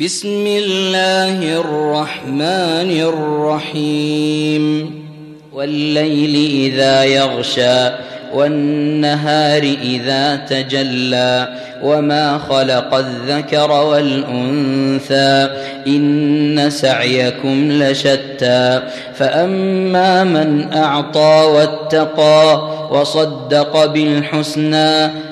بسم الله الرحمن الرحيم. والليل إذا يغشى والنهار إذا تجلى وما خلق الذكر والأنثى إن سعيكم لشتى. فأما من أعطى واتقى وصدق بالحسنى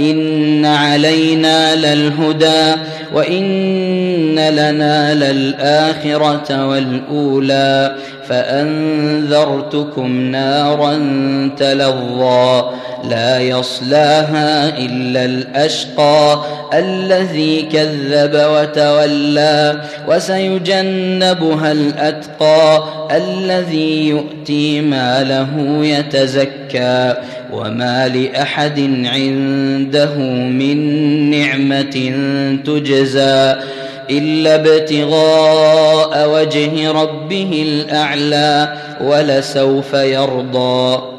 ان علينا للهدى وان لنا للاخره والاولى فانذرتكم نارا تلظى لا يصلاها الا الاشقى الذي كذب وتولى وسيجنبها الاتقى الذي يؤتي ماله يتزكى وما لاحد عنده من نعمة تجزى إلا ابتغاء وجه ربه الأعلى ولسوف يرضى.